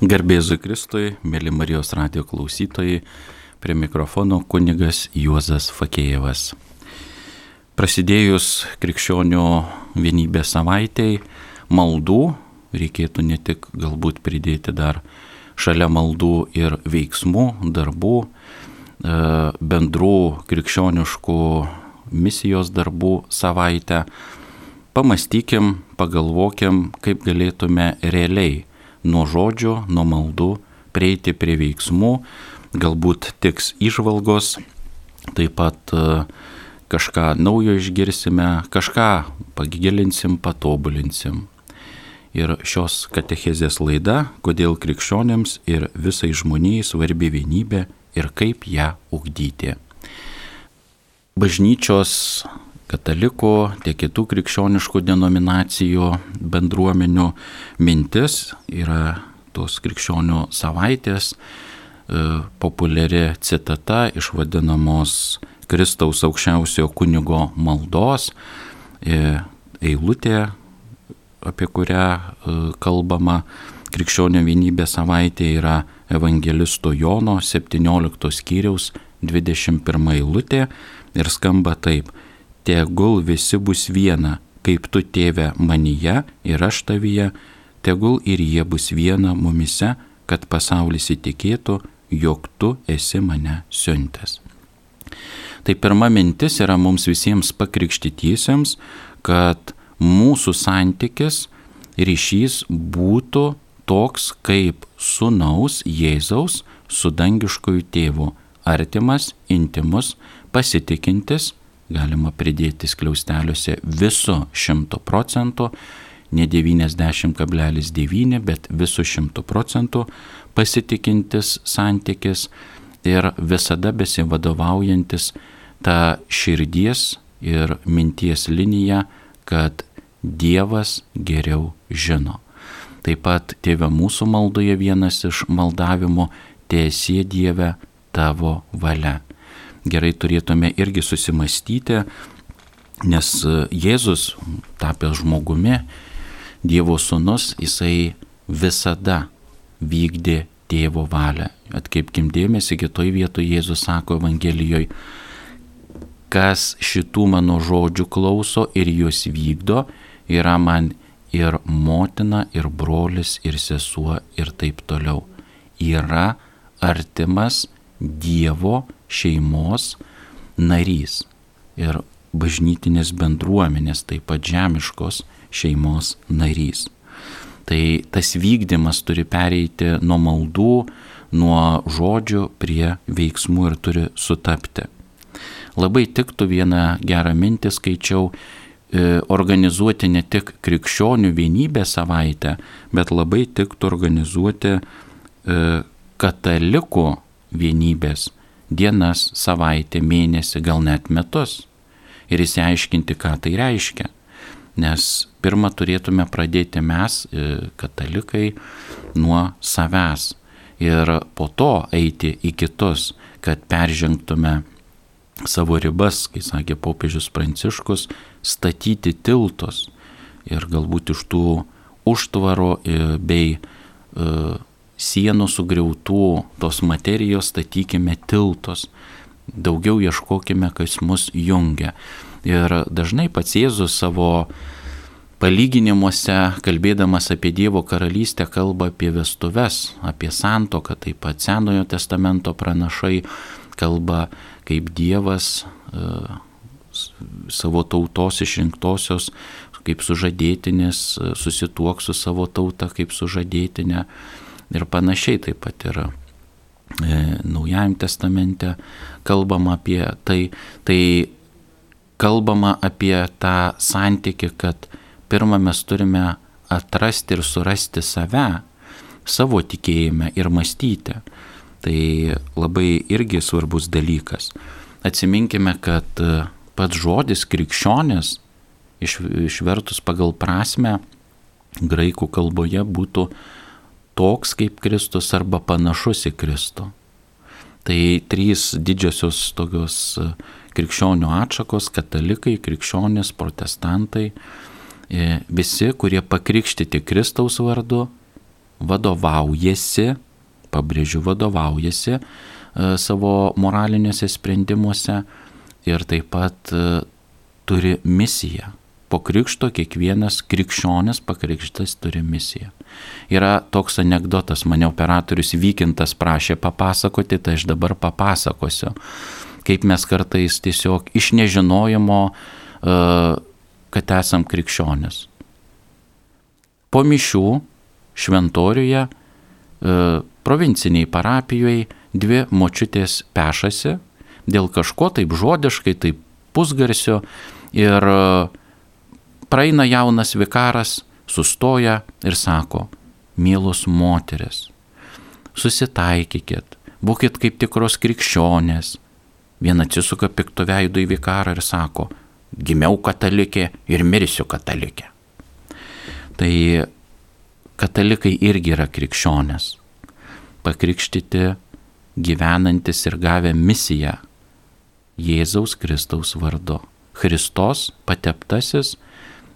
Garbėzui Kristui, mėly Marijos radio klausytojai, prie mikrofono kunigas Juozas Fakėjevas. Prasidėjus krikščionių vienybės savaitėjai, maldų, reikėtų ne tik galbūt pridėti dar šalia maldų ir veiksmų, darbų, e, bendrų krikščioniškų misijos darbų savaitę, pamastykim, pagalvokim, kaip galėtume realiai nuo žodžio, nuo maldų, prieiti prie veiksmų, galbūt tiks išvalgos, taip pat e, kažką naujo išgirsime, kažką pagilinsim, patobulinsim. Ir šios katechezės laida, kodėl krikščionėms ir visai žmonijai svarbi vienybė ir kaip ją ugdyti. Bažnyčios katalikų, tiek kitų krikščioniškų denominacijų bendruomenių mintis yra tos krikščionių savaitės e, populiari citata iš vadinamos Kristaus aukščiausiojo kunigo maldos, e, eilutė, apie kurią e, kalbama. Krikščionio vienybė savaitė yra evangelisto Jono 17 skyriaus 21 eilutė ir skamba taip tegul visi bus viena, kaip tu tėve manyje ir aš tavyje, tegul ir jie bus viena mumise, kad pasaulis įtikėtų, jog tu esi mane siuntęs. Tai pirma mintis yra mums visiems pakrikštytiesiems, kad mūsų santykis, ryšys būtų toks kaip sunaus Jėzaus su dangiškojų tėvu, artimas, intimus, pasitikintis galima pridėti skliausteliuose viso 100 procentų, ne 90,9, bet viso 100 procentų pasitikintis santykis ir visada besivadovaujantis tą širdies ir minties liniją, kad Dievas geriau žino. Taip pat tėvė mūsų maldoje vienas iš maldavimų, tiesie Dieve tavo valia gerai turėtume irgi susimastyti, nes Jėzus, tapęs žmogumi, Dievo sūnus, jisai visada vykdė tėvo valią. Atkreipkim dėmesį, kitoj vietoje Jėzus sako Evangelijoje, kas šitų mano žodžių klauso ir juos vykdo, yra man ir motina, ir brolis, ir sesuo, ir taip toliau. Yra artimas Dievo šeimos narys ir bažnytinės bendruomenės, taip pat žemiškos šeimos narys. Tai tas vykdymas turi pereiti nuo maldų, nuo žodžių prie veiksmų ir turi sutapti. Labai tiktų vieną gerą mintį skaičiau e, organizuoti ne tik krikščionių vienybę savaitę, bet labai tiktų organizuoti e, katalikų vienybės dienas, savaitę, mėnesį, gal net metus. Ir įsiaiškinti, ką tai reiškia. Nes pirmą turėtume pradėti mes, e, katalikai, nuo savęs. Ir po to eiti į kitus, kad peržengtume savo ribas, kai sakė popiežius Pranciškus, statyti tiltus. Ir galbūt iš tų užtvaro e, bei e, sienų sugriautų tos materijos statykime tiltus, daugiau ieškokime, kas mus jungia. Ir dažnai pats Jėzus savo palyginimuose, kalbėdamas apie Dievo karalystę, kalba apie vestuves, apie santoką, taip pat Senojo testamento pranašai kalba, kaip Dievas e, savo tautos išrinktosios, kaip sužadėtinis, susituok su savo tauta kaip sužadėtinė ir panašiai taip pat yra. E, Naujajam testamente kalbama apie tai, tai kalbama apie tą santyki, kad pirmą mes turime atrasti ir surasti save, savo tikėjime ir mąstyti. Tai labai irgi svarbus dalykas. Atsiminkime, kad e, pats žodis krikščionis, išvertus pagal prasme, graikų kalboje būtų toks kaip Kristus arba panašus į Kristų. Tai trys didžiosios tokios e, krikščionių atšakos - katalikai, krikščionys, protestantai, e, visi, kurie pakrikštyti Kristaus vardu vadovaujasi, pabrėžiu, vadovaujasi e, savo moralinėse sprendimuose ir taip pat turi misiją. Po krikšto kiekvienas krikščionis pakrikštas turi misiją. Yra toks anegdotas, mane operatorius Vykintas prašė papasakoti, tai aš dabar papasakosiu, kaip mes kartais tiesiog iš nežinojimo, e, kad esam krikščionis. Po mišių šventoriuje, e, provinciniai parapijoje dvi močiutės pešasi dėl kažko taip žodiškai, taip pusgarsio ir e, praeina jaunas vikaras, sustoja ir sako, mielos moteris, susitaikykit, būkit kaip tikros krikščionės. Viena atsisuka pikto veido į vikarą ir sako, gimiau katalikė ir mirsiu katalikė. Tai katalikai irgi yra krikščionės, pakrikštyti gyvenantis ir gavę misiją Jėzaus Kristaus vardu. Kristos pateptasis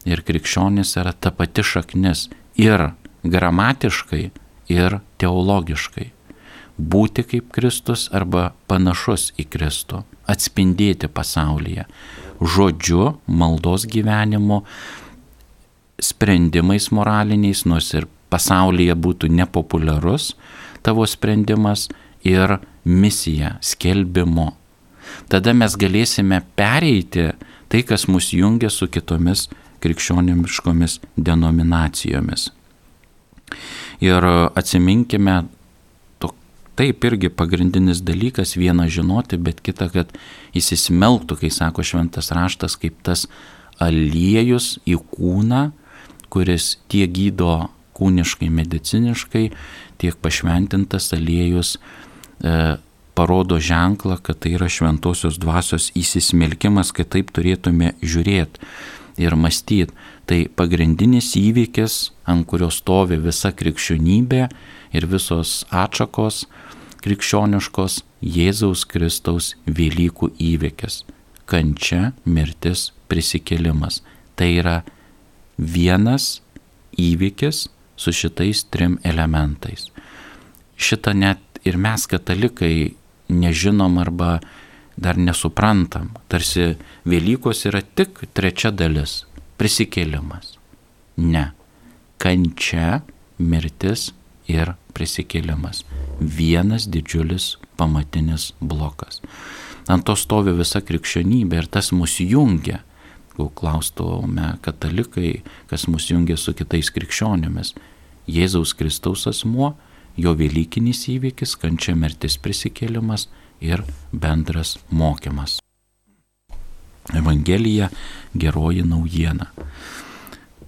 ir krikščionis yra ta pati šaknis ir gramatiškai, ir teologiškai. Būti kaip Kristus arba panašus į Kristų, atspindėti pasaulyje, žodžiu, maldos gyvenimu, sprendimais moraliniais, nors ir pasaulyje būtų nepopuliarus tavo sprendimas ir misija, skelbimo. Tada mes galėsime pereiti tai, kas mus jungia su kitomis krikščioniškomis denominacijomis. Ir atsiminkime, to, taip irgi pagrindinis dalykas viena žinoti, bet kita, kad įsismelktų, kai sako šventas raštas, kaip tas aliejus į kūną, kuris tiek gydo kūniškai, mediciniškai, tiek pašventintas aliejus e, parodo ženklą, kad tai yra šventosios dvasios įsismelkimas, kad taip turėtume žiūrėti ir mąstyti. Tai pagrindinis įvykis, ant kurio stovi visa krikščionybė ir visos atšakos krikščioniškos Jėzaus Kristaus Velykų įvykis - kančia, mirtis, prisikėlimas. Tai yra vienas įvykis su šitais trim elementais. Šitą net ir mes katalikai nežinom arba dar nesuprantam. Tarsi Velykos yra tik trečia dalis - prisikėlimas. Ne. Kančia, mirtis ir prisikėlimas. Vienas didžiulis pamatinis blokas. Ant to stovi visa krikščionybė ir tas mus jungia. Jeigu klaustume katalikai, kas mus jungia su kitais krikščionimis. Jėzaus Kristaus asmuo, jo Velykinis įvykis, kančia, mirtis, prisikėlimas ir bendras mokymas. Evangelija geroji naujiena.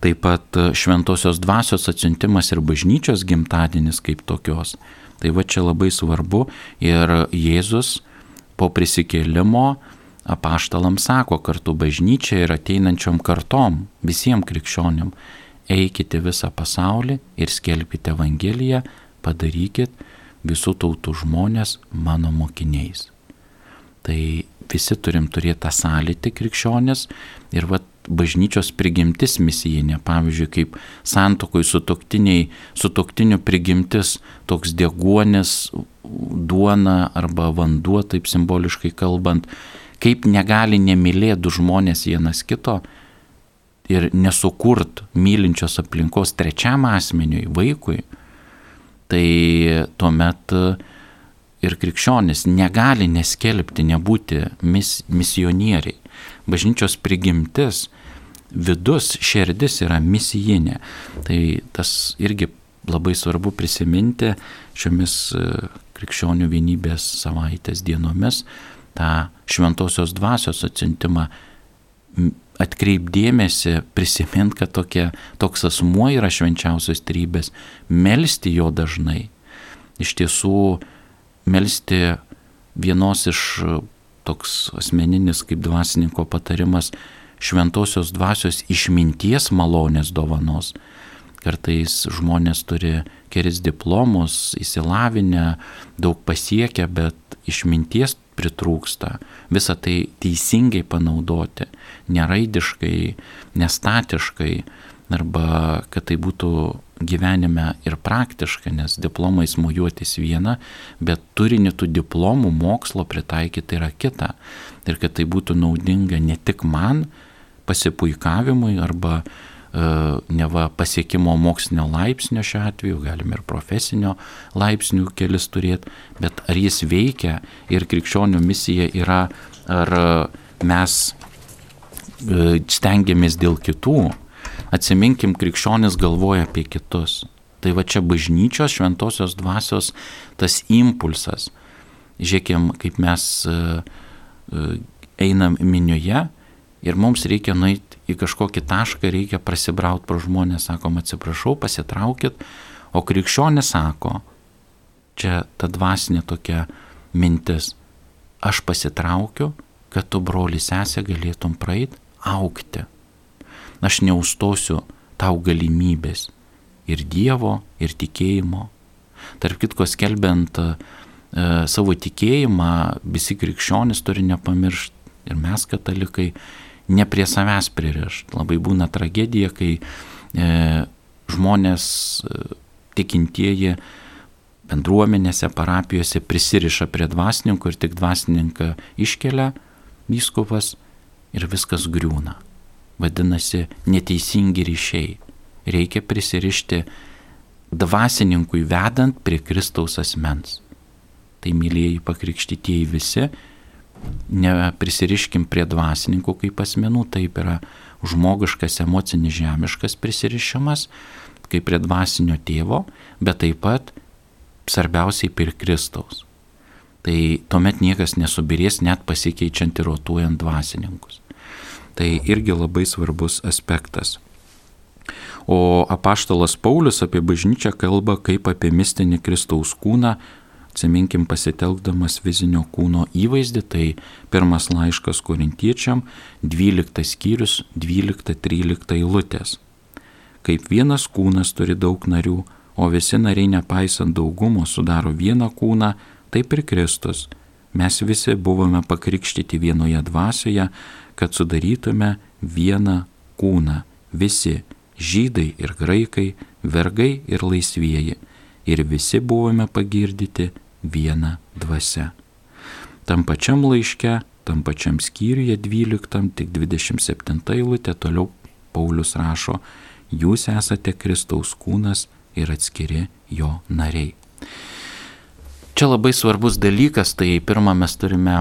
Taip pat šventosios dvasios atsiuntimas ir bažnyčios gimtadienis kaip tokios. Tai va čia labai svarbu ir Jėzus po prisikėlimo apaštalam sako kartu bažnyčia ir ateinančiom kartom, visiems krikščionim, eikite visą pasaulį ir skelbkite Evangeliją, padarykit visų tautų žmonės mano mokiniais. Tai visi turim turėti tą sąlytį krikščionės ir vat bažnyčios prigimtis misijinė, pavyzdžiui, kaip santokoj sutoktiniai, sutoktinių prigimtis, toks deguonis, duona arba vanduo, taip simboliškai kalbant, kaip negali nemylėti žmonės vienas kito ir nesukurt mylinčios aplinkos trečiam asmeniui, vaikui, tai tuomet e, ir krikščionis negali neskelbti, nebūti mis, misionieriai. Bažnyčios prigimtis, vidus, širdis yra misijinė. Tai tas irgi labai svarbu prisiminti šiomis e, krikščionių vienybės savaitės dienomis, tą šventosios dvasios atsintimą atkreipdėmėsi, prisimint, kad tokia, toks asmuo yra švenčiausios trybės, melstį jo dažnai. Iš tiesų, melstį vienos iš toks asmeninis kaip dvasininko patarimas šventosios dvasios išminties malonės dovanos. Kartais žmonės turi kelis diplomus, įsilavinę, daug pasiekę, bet išminties pritrūksta. Visą tai teisingai panaudoti, neraidiškai, nestatiškai, arba kad tai būtų gyvenime ir praktiška, nes diplomais mojuotis viena, bet turinį tų diplomų mokslo pritaikyti yra kita. Ir kad tai būtų naudinga ne tik man pasipuikavimui arba neva pasiekimo mokslinio laipsnio šiuo atveju, galime ir profesinio laipsnių kelis turėti, bet ar jis veikia ir krikščionių misija yra, ar mes e, stengiamės dėl kitų, Atsiminkim, krikščionis galvoja apie kitus. Tai va čia bažnyčios šventosios dvasios tas impulsas. Žiūrėkim, kaip mes e, e, einam minioje ir mums reikia nueiti į kažkokį tašką, reikia prasibrauti pro žmonės, sakom, atsiprašau, pasitraukit, o krikščionis sako, čia ta dvasinė tokia mintis, aš pasitraukiu, kad tu broli sesė galėtum praeiti, aukti aš neustosiu tau galimybės ir Dievo, ir tikėjimo. Tarp kitko, skelbiant e, savo tikėjimą, visi krikščionys turi nepamiršti ir mes katalikai, ne prie savęs pririšti. Labai būna tragedija, kai e, žmonės e, tikintieji bendruomenėse, parapijose prisiriša prie dvasininkų ir tik dvasininką iškelia vyskupas ir viskas griūna vadinasi neteisingi ryšiai. Reikia prisirišti dvasininkui vedant prie Kristaus asmens. Tai mylėjai pakrikštytieji visi, neprisiriškim prie dvasininkų kaip asmenų, taip yra žmogiškas, emocinis, žemiškas prisirišimas, kaip prie dvasinio tėvo, bet taip pat svarbiausiai prie Kristaus. Tai tuomet niekas nesubirės net pasikeičiant ir rotuojant dvasininkus. Tai irgi labai svarbus aspektas. O apaštalas Paulius apie bažnyčią kalba kaip apie mistinį Kristaus kūną, atsiminkim pasitelkdamas fizinio kūno įvaizdį, tai pirmas laiškas korintiečiam, 12 skyrius, 12-13 eilutės. Kaip vienas kūnas turi daug narių, o visi nariai nepaisant daugumo sudaro vieną kūną, taip ir Kristus. Mes visi buvome pakrikštyti vienoje dvasioje, kad sudarytume vieną kūną, visi - žydai ir graikai, vergai ir laisvieji, ir visi buvome pagirdyti vieną dvasę. Tam pačiam laiške, tam pačiam skyriuje 12, tik 27 eilutė toliau Paulius rašo, jūs esate Kristaus kūnas ir atskiri jo nariai. Čia labai svarbus dalykas, tai pirmą mes turime,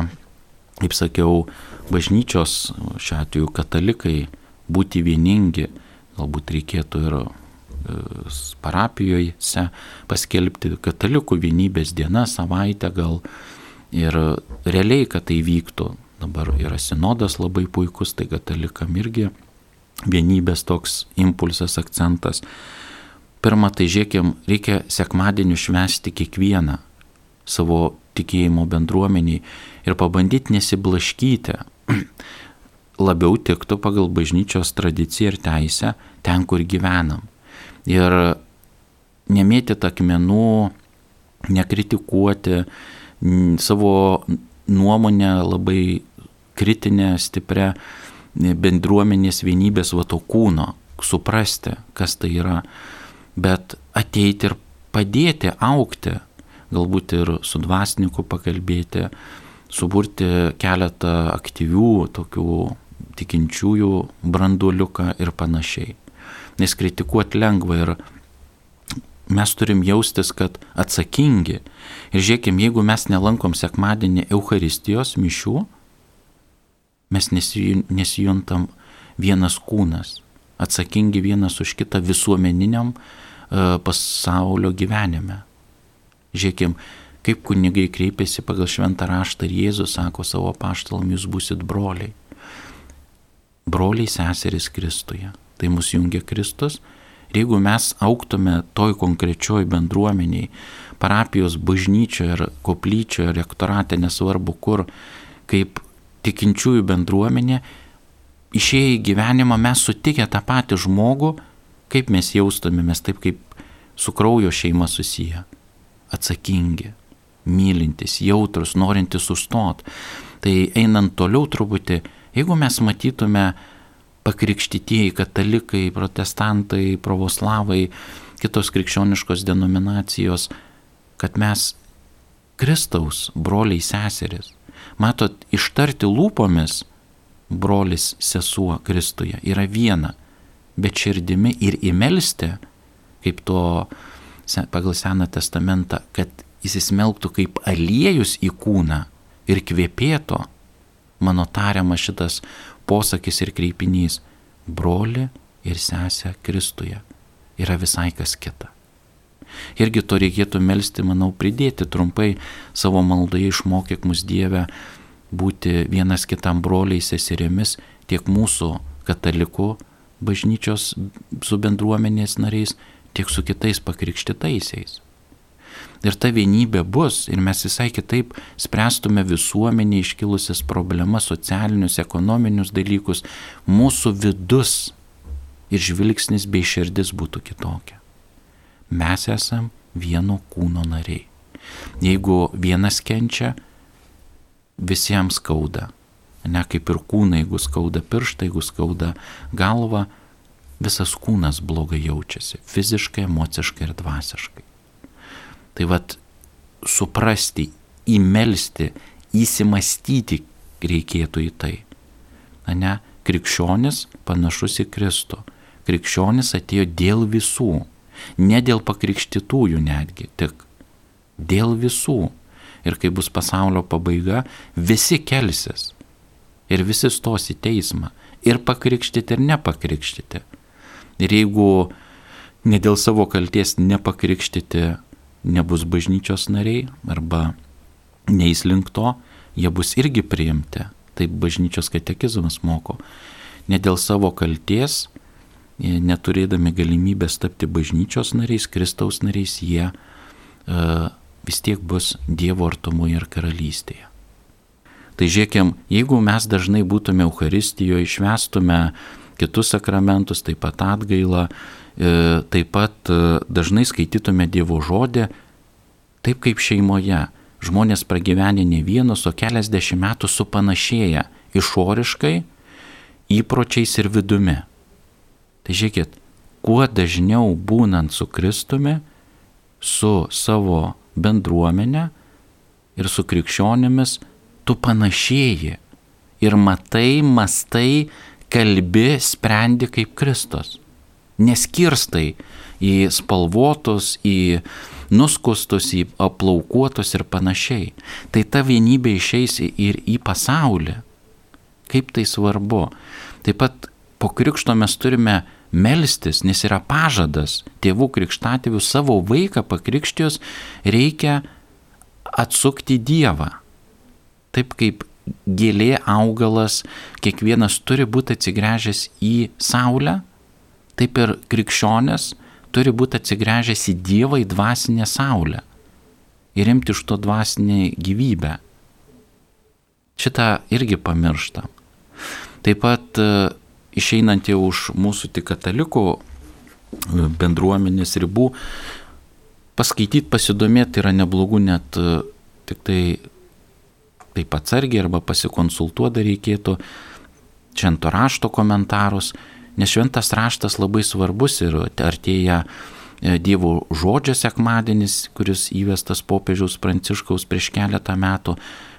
kaip sakiau, bažnyčios, šiuo atveju katalikai, būti vieningi, galbūt reikėtų ir parapijose paskelbti katalikų vienybės dieną, savaitę gal ir realiai, kad tai vyktų. Dabar yra sinodas labai puikus, tai katalikam irgi vienybės toks impulsas, akcentas. Pirma, tai žiūrėkim, reikia sekmadienį švesti kiekvieną savo tikėjimo bendruomeniai ir pabandyti nesiblaškyti, labiau tiktų pagal bažnyčios tradiciją ir teisę ten, kur gyvenam. Ir nemėtyti akmenų, nekritikuoti, savo nuomonę labai kritinę, stiprią bendruomenės vienybės vato kūno, suprasti, kas tai yra, bet ateiti ir padėti aukti, galbūt ir su dvasininku pakalbėti, suburti keletą aktyvių tokių tikinčiųjų branduoliuką ir panašiai. Nes kritikuoti lengva ir mes turim jaustis, kad atsakingi. Ir žiūrėkim, jeigu mes nelankom sekmadienį Euharistijos mišių, mes nesijuntam vienas kūnas, atsakingi vienas už kitą visuomeniniam e, pasaulio gyvenime. Žiūrėkim, kaip kunigai kreipiasi pagal šventą raštą ir Jėzus sako savo paštalam, jūs busit broliai. Broliai seserys Kristuje. Tai mus jungia Kristus. Ir jeigu mes auktume toj konkrečioj bendruomeniai, parapijos bažnyčioje ir koplyčioje, rektorate, nesvarbu kur, kaip tikinčiųjų bendruomenė, išėję į gyvenimą mes sutikę tą patį žmogų, kaip mes jaustumėmės, taip kaip su kraujo šeima susiję. Atsakingi, mylintis, jautrus, norintis sustot. Tai einant toliau truputį, jeigu mes matytume pakrikštytieji katalikai, protestantai, pravoslavai, kitos krikščioniškos denominacijos, kad mes Kristaus broliai seseris. Matot, ištarti lūpomis brolis sesuo Kristuje yra viena, bet širdimi ir įmelsti, kaip to pagal Seną testamentą, kad įsismelktų kaip aliejus į kūną ir kvėpėto, mano tariamas šitas posakis ir kreipinys - broli ir sesė Kristuje yra visai kas kita. Irgi to reikėtų melstį, manau, pridėti trumpai savo maldoje išmokyk mus Dievę būti vienas kitam broliai seserimis tiek mūsų katalikų bažnyčios su bendruomenės nariais, tiek su kitais pakrikštitaisiais. Ir ta vienybė bus ir mes visai kitaip spręstume visuomenė iškilusias problemas, socialinius, ekonominius dalykus, mūsų vidus ir žvilgsnis bei širdis būtų kitokia. Mes esam vieno kūno nariai. Jeigu vienas kenčia, visiems skauda. Ne kaip ir kūnai, jeigu skauda pirštą, jeigu skauda galva, visas kūnas blogai jaučiasi - fiziškai, emociškai ir dvasiškai. Tai vad suprasti, įmelsti, įsimastyti reikėtų į tai. Ne, krikščionis panašus į Kristų. Krikščionis atėjo dėl visų, ne dėl pakrikštytųjų netgi, tik dėl visų ir kai bus pasaulio pabaiga, visi kelsis ir visi stos į teismą ir pakrikštyti ir nepakrikštyti. Ir jeigu ne dėl savo kalties nepakrikštyti nebus bažnyčios nariai arba neįs link to, jie bus irgi priimti. Taip bažnyčios katekizmas moko. Ne dėl savo kalties, neturėdami galimybės tapti bažnyčios nariais, Kristaus nariais, jie uh, vis tiek bus Dievo artumoje ir karalystėje. Tai žiūrėkim, jeigu mes dažnai būtume Euharistijoje, išvestume kitus sakramentus, taip pat atgailą, e, taip pat e, dažnai skaitytume Dievo žodį, taip kaip šeimoje. Žmonės pragyvenę ne vienus, o keliasdešimt metų supanašėję išoriškai, įpročiais ir vidumi. Tai žiūrėkit, kuo dažniau būnant su Kristumi, su savo bendruomenę ir su krikščionimis, tu panašėji ir matai, mastai, kalbi, sprendi kaip Kristus. Neskirstai į spalvotus, į nuskustus, į aplaukuotus ir panašiai. Tai ta vienybė išeis ir į pasaulį. Kaip tai svarbu. Taip pat po krikšto mes turime melstis, nes yra pažadas tėvų krikštatėvių savo vaiką pakrikštijos reikia atsukti Dievą. Taip kaip gėlė augalas, kiekvienas turi būti atsigręžęs į Saulę, taip ir krikščionės turi būti atsigręžęs į Dievą, į dvasinę Saulę ir imti iš to dvasinę gyvybę. Šitą irgi pamirštam. Taip pat išeinant jau už mūsų tik katalikų e, bendruomenės ribų, paskaityti, pasidomėti yra neblogų net e, tik tai taip atsargiai arba pasikonsultuoti reikėtų švento rašto komentarus, nes šventas raštas labai svarbus ir artėja e, Dievo žodžio sekmadienis, kuris įvestas popiežiaus pranciškaus prieš keletą metų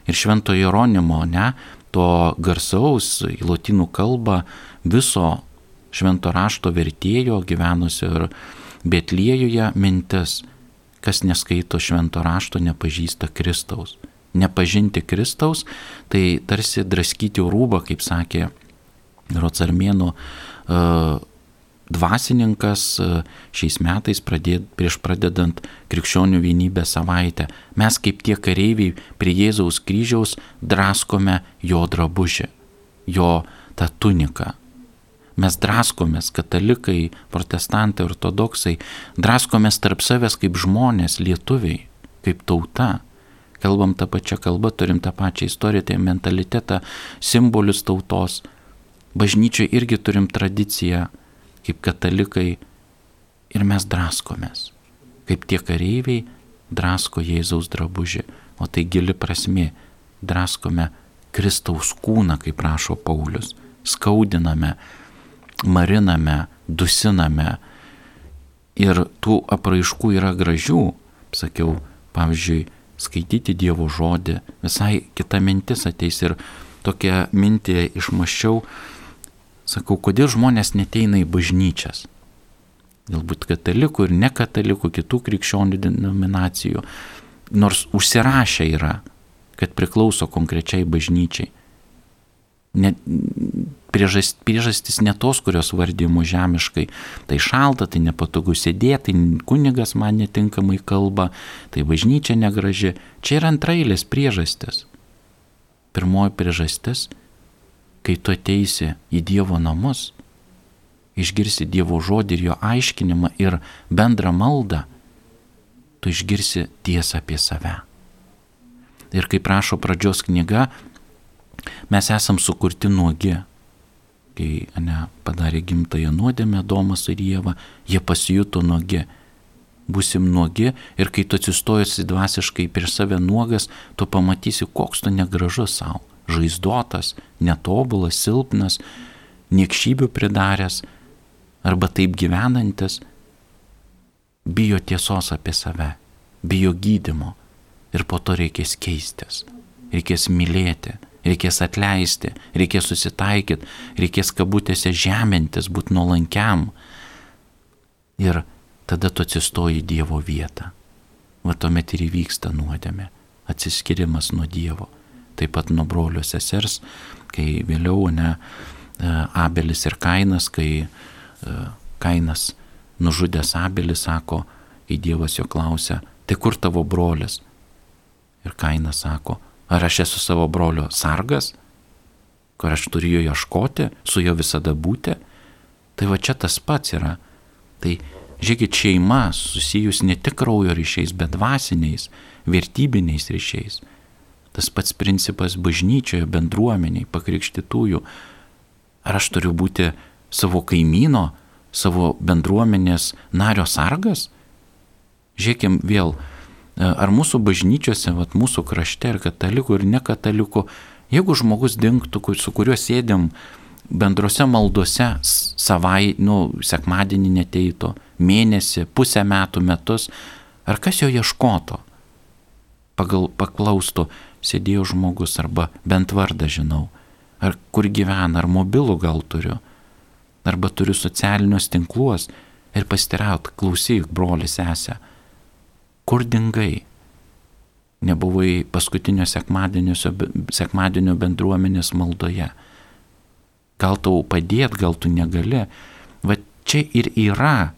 ir švento Jeronimo, ne, to garsaus į lotynų kalbą viso švento rašto vertėjo gyvenusio ir Betliejuje mintis, kas neskaito švento rašto, nepažįsta Kristaus. Nepažinti Kristaus, tai tarsi draskyti rūbą, kaip sakė Rocarmėnų uh, dvasininkas uh, šiais metais pradėd, prieš pradedant krikščionių vienybę savaitę. Mes kaip tie kareiviai prie Jėzaus kryžiaus draskome jo drabužį, jo tą tuniką Mes draskomės, katalikai, protestantai, ortodoksai, draskomės tarp savęs kaip žmonės, lietuviai, kaip tauta. Kalbam tą pačią kalbą, turim tą pačią istoriją, tai mentalitetą, simbolius tautos. Bažnyčioje irgi turim tradiciją, kaip katalikai, ir mes draskomės. Kaip tie kareiviai drasko Jėzaus drabužį, o tai gili prasme, draskome Kristaus kūną, kaip prašo Paulius, skaudiname, mariname, dusiname, Ir tų apraiškų yra gražių, sakiau, pavyzdžiui, skaityti Dievo žodį, visai kita mintis ateis ir tokią mintį išmaščiau, sakau, kodėl žmonės neteina į bažnyčias. Galbūt katalikų ir nekatalikų, kitų krikščionių denominacijų, nors užsirašę yra, kad priklauso konkrečiai bažnyčiai. Ne, priežast, priežastis ne tos, kurios vardymo žemiškai. Tai šalta, tai nepatogu sėdėti, tai kunigas man netinkamai kalba, tai bažnyčia negraži. Čia yra antrailės priežastis. Pirmoji priežastis, kai tu ateisi į Dievo namus, išgirsi Dievo žodį ir jo aiškinimą ir bendrą maldą, tu išgirsi tiesą apie save. Ir kaip prašo pradžios knyga, mes esam sukurti nuogi kai ne, padarė gimtąją nuodėmę Domas ir Jėva, jie pasijuto nuogi. Būsim nuogi ir kai tu atsistojusi dvasiškai prieš save nuogas, tu pamatysi, koks tu negražus savo, žaizdotas, netobulas, silpnas, niekšybių pridaręs arba taip gyvenantis, bijo tiesos apie save, bijo gydimo ir po to reikės keistis, reikės mylėti, reikės atleisti, reikės susitaikyti, reikės kabutėse žemintis, būti nuolankiam. Ir tada tu atsistoji Dievo vietą. Va tuomet ir įvyksta nuodėmė, atsiskirimas nuo Dievo. Taip pat nuo brolio sesers, kai vėliau ne Abelis ir Kainas, kai Kainas nužudęs Abelis sako, kai Dievas jo klausia, tai kur tavo brolis? Ir Kainas sako, Ar aš esu savo brolio sargas, kur aš turiu jo ieškoti, su juo visada būti? Tai va čia tas pats yra. Tai žiūrėkit, šeima susijus ne tik kraujo ryšiais, bet dvasiniais, vertybiniais ryšiais. Tas pats principas bažnyčioje, bendruomeniai, pakrikštytųjų. Ar aš turiu būti savo kaimyno, savo bendruomenės nario sargas? Žiūrėkim vėl, ar mūsų bažnyčiose, vat, mūsų krašte, ir katalikų, ir nekatalikų, jeigu žmogus dinktų, su kuriuo sėdėm bendrose maldose savai, nu, sekmadienį neteito, mėnesį, pusę metų, metus, ar kas jo ieškoto? Pagal paklaustų, sėdėjo žmogus arba bent vardą žinau, ar kur gyvena, ar mobilų gal turiu, arba turiu socialinius tinkluos ir pastiraut, klausyk, broli, sesė, kur dingai? Nebuvai paskutinio sekmadienio bendruomenės maldoje. Gal tau padėt, gal tu negali. Va čia ir yra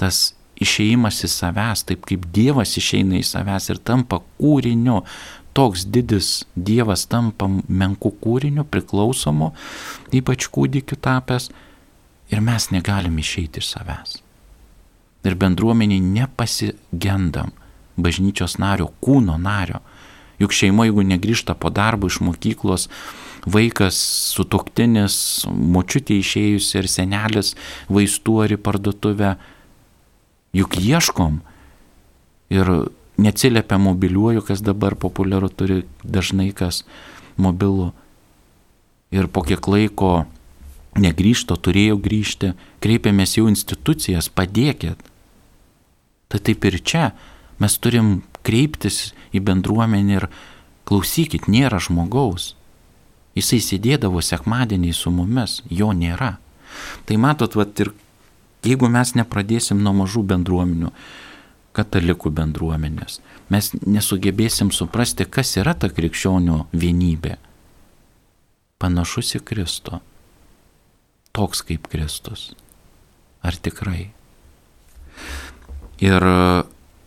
tas išėjimas į savęs, taip kaip Dievas išeina į savęs ir tampa kūriniu. Toks didis Dievas tampa menku kūriniu, priklausomu, ypač kūdikiu tapęs, ir mes negalim išeiti iš savęs ir bendruomeniai nepasigendam bažnyčios nario, kūno nario. Juk šeima, jeigu negrįžta po darbo iš mokyklos, vaikas, sutoktinis, močiutė išėjusi ir senelis vaistų ar į parduotuvę, juk ieškom ir neatsiliepia mobiliuoju, kas dabar populiaru turi dažnai kas mobilų. Ir po kiek laiko negrįžto, turėjo grįžti, kreipėmės jau institucijas, padėkit. Tai taip ir čia mes turim kreiptis į bendruomenę ir klausykit, nėra žmogaus. Jisai sėdėdavo sekmadienį su mumis, jo nėra. Tai matot, vat, ir jeigu mes nepradėsim nuo mažų bendruomenių, katalikų bendruomenės, mes nesugebėsim suprasti, kas yra ta krikščionių vienybė. Panašus į Kristų. Toks kaip Kristus. Ar tikrai? Ir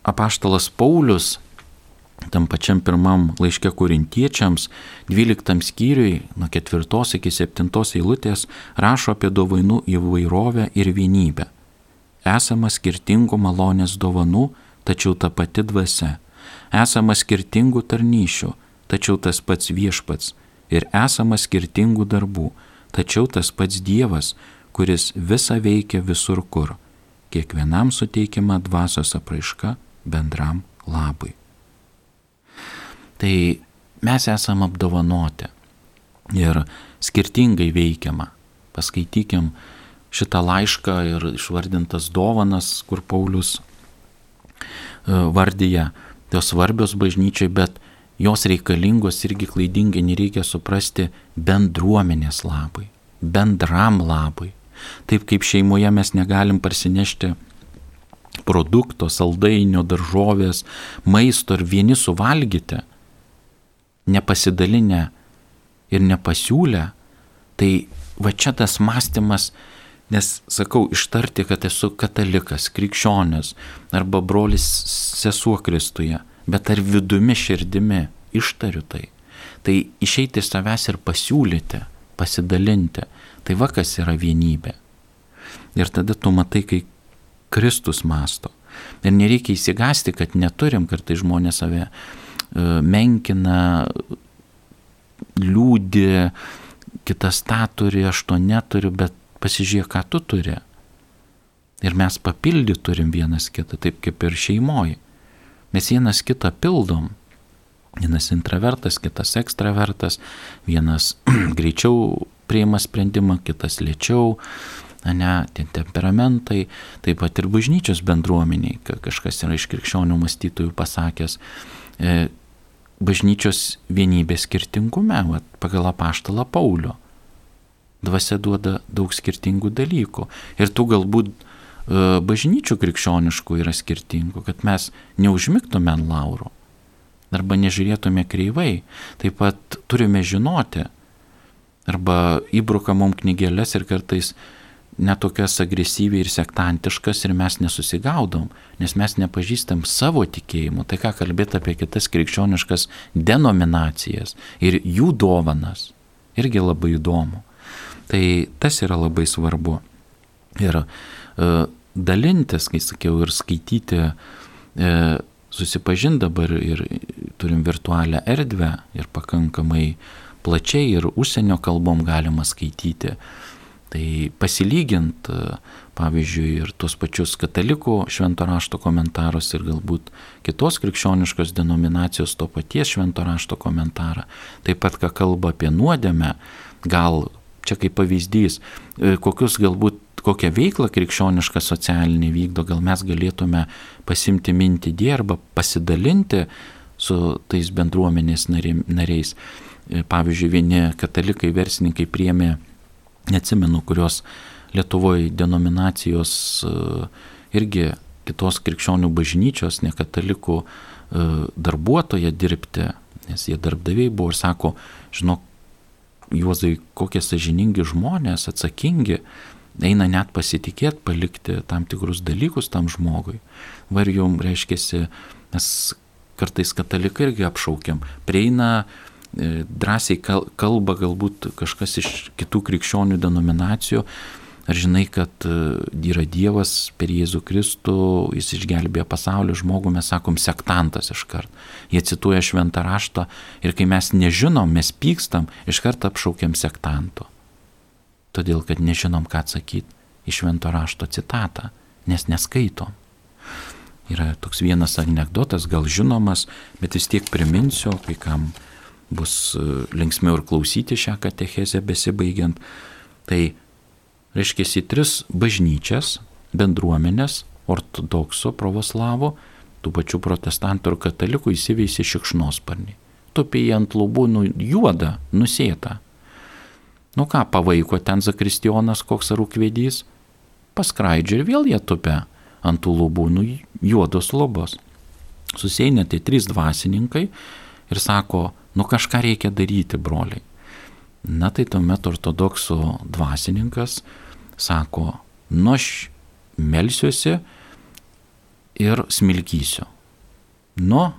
apaštalas Paulius tam pačiam pirmam laiške korintiečiams, 12 skyriui, nuo 4 iki 7 eilutės, rašo apie dovanų įvairovę ir vienybę. Esama skirtingų malonės dovanų, tačiau ta pati dvasia. Esama skirtingų tarnyšių, tačiau tas pats viešpats. Ir esama skirtingų darbų, tačiau tas pats Dievas, kuris visą veikia visur kur kiekvienam suteikiama dvasios apraiška bendram labui. Tai mes esame apdovanoti ir skirtingai veikiama. Paskaitykim šitą laišką ir išvardintas dovanas, kur Paulius e, vardyje, jos svarbios bažnyčiai, bet jos reikalingos irgi klaidingai nereikia suprasti bendruomenės labai, bendram labai. Taip kaip šeimoje mes negalim parsinešti produkto, saldainio, daržovės, maisto ir vieni suvalgyti, nepasidalinę ir nepasiūlę, tai va čia tas mąstymas Nes sakau, ištarti, kad esu katalikas, krikščionis arba brolis sesuo Kristuje, bet ar vidumi širdimi ištariu tai. Tai išeiti iš savęs ir pasiūlyti, pasidalinti. Tai va kas yra vienybė. Ir tada tu matai, kai Kristus masto. Ir nereikia įsigasti, kad neturim, kartai žmonės save e, menkina, liūdį, kitas tą turi, aš to neturiu, bet pasižiūrėk, ką tu turi. Ir mes papildyti turim vienas kitą, taip kaip ir šeimoji. Mes vienas kitą pildom. Vienas intravertas, kitas ekstravertas, vienas greičiau prieima sprendimą, kitas lėčiau, ne, tie temperamentai, taip pat ir bažnyčios bendruomeniai, kažkas yra iš krikščionių mąstytojų pasakęs, e, bažnyčios vienybės skirtingume, va, pagal apaštalą Paulio dvasia duoda daug skirtingų dalykų. Ir tų galbūt e, bažnyčių krikščioniškų yra skirtingų, kad mes neužmygtume ant laurų arba nežiūrėtume kreivai. Taip pat turime žinoti arba įbruka mum knygelės ir kartais netokias agresyviai ir sektantiškas ir mes nesusigaudom, nes mes nepažįstam savo tikėjimų. Tai ką kalbėti apie kitas krikščioniškas denominacijas ir jų dovanas. Irgi labai įdomu. Tai tas yra labai svarbu. Ir e, dalintis, kai sakiau, ir skaityti, e, susipažinti dabar ir turim virtualią erdvę ir pakankamai plačiai ir užsienio kalbom galima skaityti. Tai pasilygint, pavyzdžiui, ir tuos pačius katalikų švento rašto komentarus ir galbūt kitos krikščioniškos denominacijos to paties švento rašto komentarą, taip pat ką kalba apie nuodėmę, gal Čia kaip pavyzdys, e, kokius galbūt kokią veiklą krikščionišką socialinį vykdo, gal mes galėtume pasimti mintį dė arba pasidalinti su tais bendruomenės nariais. E, pavyzdžiui, vieni katalikai, verslininkai priemė, neatsimenu, kurios Lietuvoje denominacijos e, irgi kitos krikščionių bažnyčios, ne katalikų darbuotoje dirbti, nes jie darbdaviai buvo ir sako, žinok, Juozai, kokie sažiningi žmonės, atsakingi, eina net pasitikėti, palikti tam tikrus dalykus tam žmogui. Var jum reiškia, mes kartais katalikai irgi apšaukiam, prieina e, drąsiai kalba galbūt kažkas iš kitų krikščionių denominacijų, Ar žinai, kad e, yra Dievas per Jėzų Kristų, jis išgelbėjo pasaulį žmogų, mes sakom sektantas iškart. Jie cituoja šventą raštą ir kai mes nežinom, mes pykstam, iškart apšaukiam sektanto. Todėl, kad nežinom, ką atsakyti į švento rašto citatą, nes neskaitom. Yra toks vienas anegdotas, gal žinomas, bet vis tiek priminsiu, kai kam bus e, linksmiau ir klausyti šią katechezę besibaigiant. Tai reiškia į tris bažnyčias, bendruomenės, ortodoksų, pravoslavų, tų pačių protestantų ir katalikų įsiveisė šikšnosparniai. Tupė ant lubų nu, juodą, nusėtą. Nu ką, pavaiko ten zakristijonas, koks rūkvedys, paskraidžia ir vėl jie tupia ant tų lubų, nu juodos lubos. Suseinė tai trys dvasininkai ir sako, nu kažką reikia daryti, broliai. Na tai tuomet ortodoksų dvasininkas sako, nu aš melsiuosi ir smilkysiu. Nu,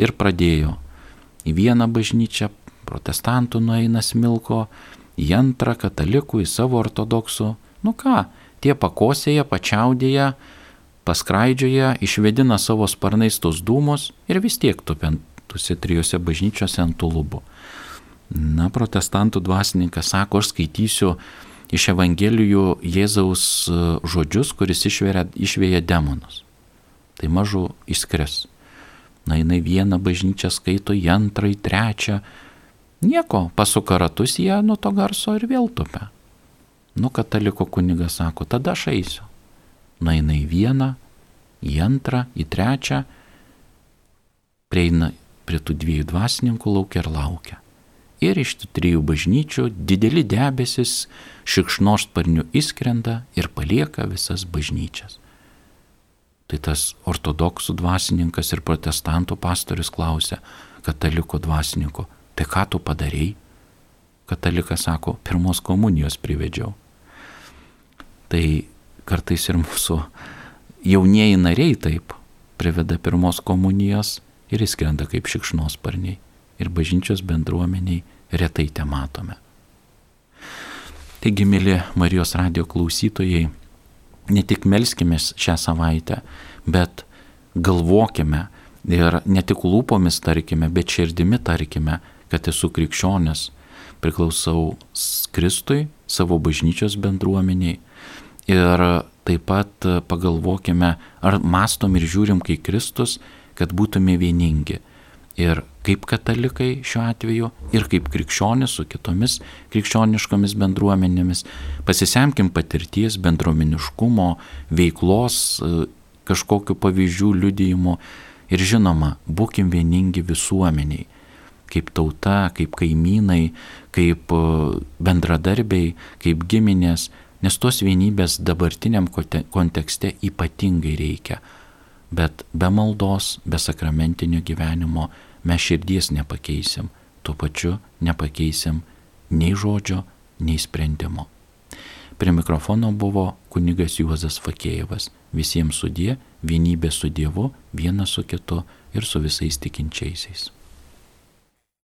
ir pradėjo. Į vieną bažnyčią protestantų nueina smilko, į antrą katalikų, į savo ortodoksų. Nu ką, tie pakosėje, pačiaudėje, paskraidžioje, išvedina savo sparnais tos dūmus ir vis tiek tupiant tuose trijose bažnyčiose ant tų lubų. Na, protestantų dvasininkas sako, aš skaitysiu iš Evangelijų Jėzaus e, žodžius, kuris išvėrė, išvėja demonus. Tai mažų išskris. Na, jinai vieną bažnyčią skaito, į antrą, į trečią. Nieko, pasuka ratus jie nuo to garso ir vėl tupia. Nu, kataliko kunigas sako, tada aš eisiu. Nueina į vieną, į antrą, į trečią, prieina prie tų dviejų dvasininkų laukia ir laukia. Ir iš tų trijų bažnyčių dideli debesis šikšnosparnių įskrenda ir palieka visas bažnyčias. Tai tas ortodoksų dvasininkas ir protestantų pastorius klausia kataliko dvasininko, tai ką tu padarėjai? Katalikas sako, pirmos komunijos privedžiau. Tai kartais ir mūsų jaunieji nariai taip priveda pirmos komunijos ir įskrenda kaip šikšnosparniai. Ir bažnyčios bendruomeniai retai te matome. Taigi, mėly Marijos radio klausytojai, ne tik melskimės šią savaitę, bet galvokime ir ne tik lūpomis tarkime, bet širdimi tarkime, kad esu krikščionis, priklausau Kristui, savo bažnyčios bendruomeniai ir taip pat pagalvokime, ar mastom ir žiūrim kaip Kristus, kad būtume vieningi. Ir kaip katalikai šiuo atveju, ir kaip krikščionis su kitomis krikščioniškomis bendruomenėmis. Pasisemkim patirties, bendruomeniškumo, veiklos, kažkokiu pavyzdžių liudijimo ir žinoma, būkim vieningi visuomeniai, kaip tauta, kaip kaimynai, kaip bendradarbiai, kaip giminės, nes tos vienybės dabartiniam kontekste ypatingai reikia. Bet be maldos, be sakramentinio gyvenimo mes širdies nepakeisim, tuo pačiu nepakeisim nei žodžio, nei sprendimo. Prie mikrofono buvo kunigas Juozas Fakėjevas. Visiems sudė, vienybė su Dievu, vienas su kitu ir su visais tikinčiaisiais.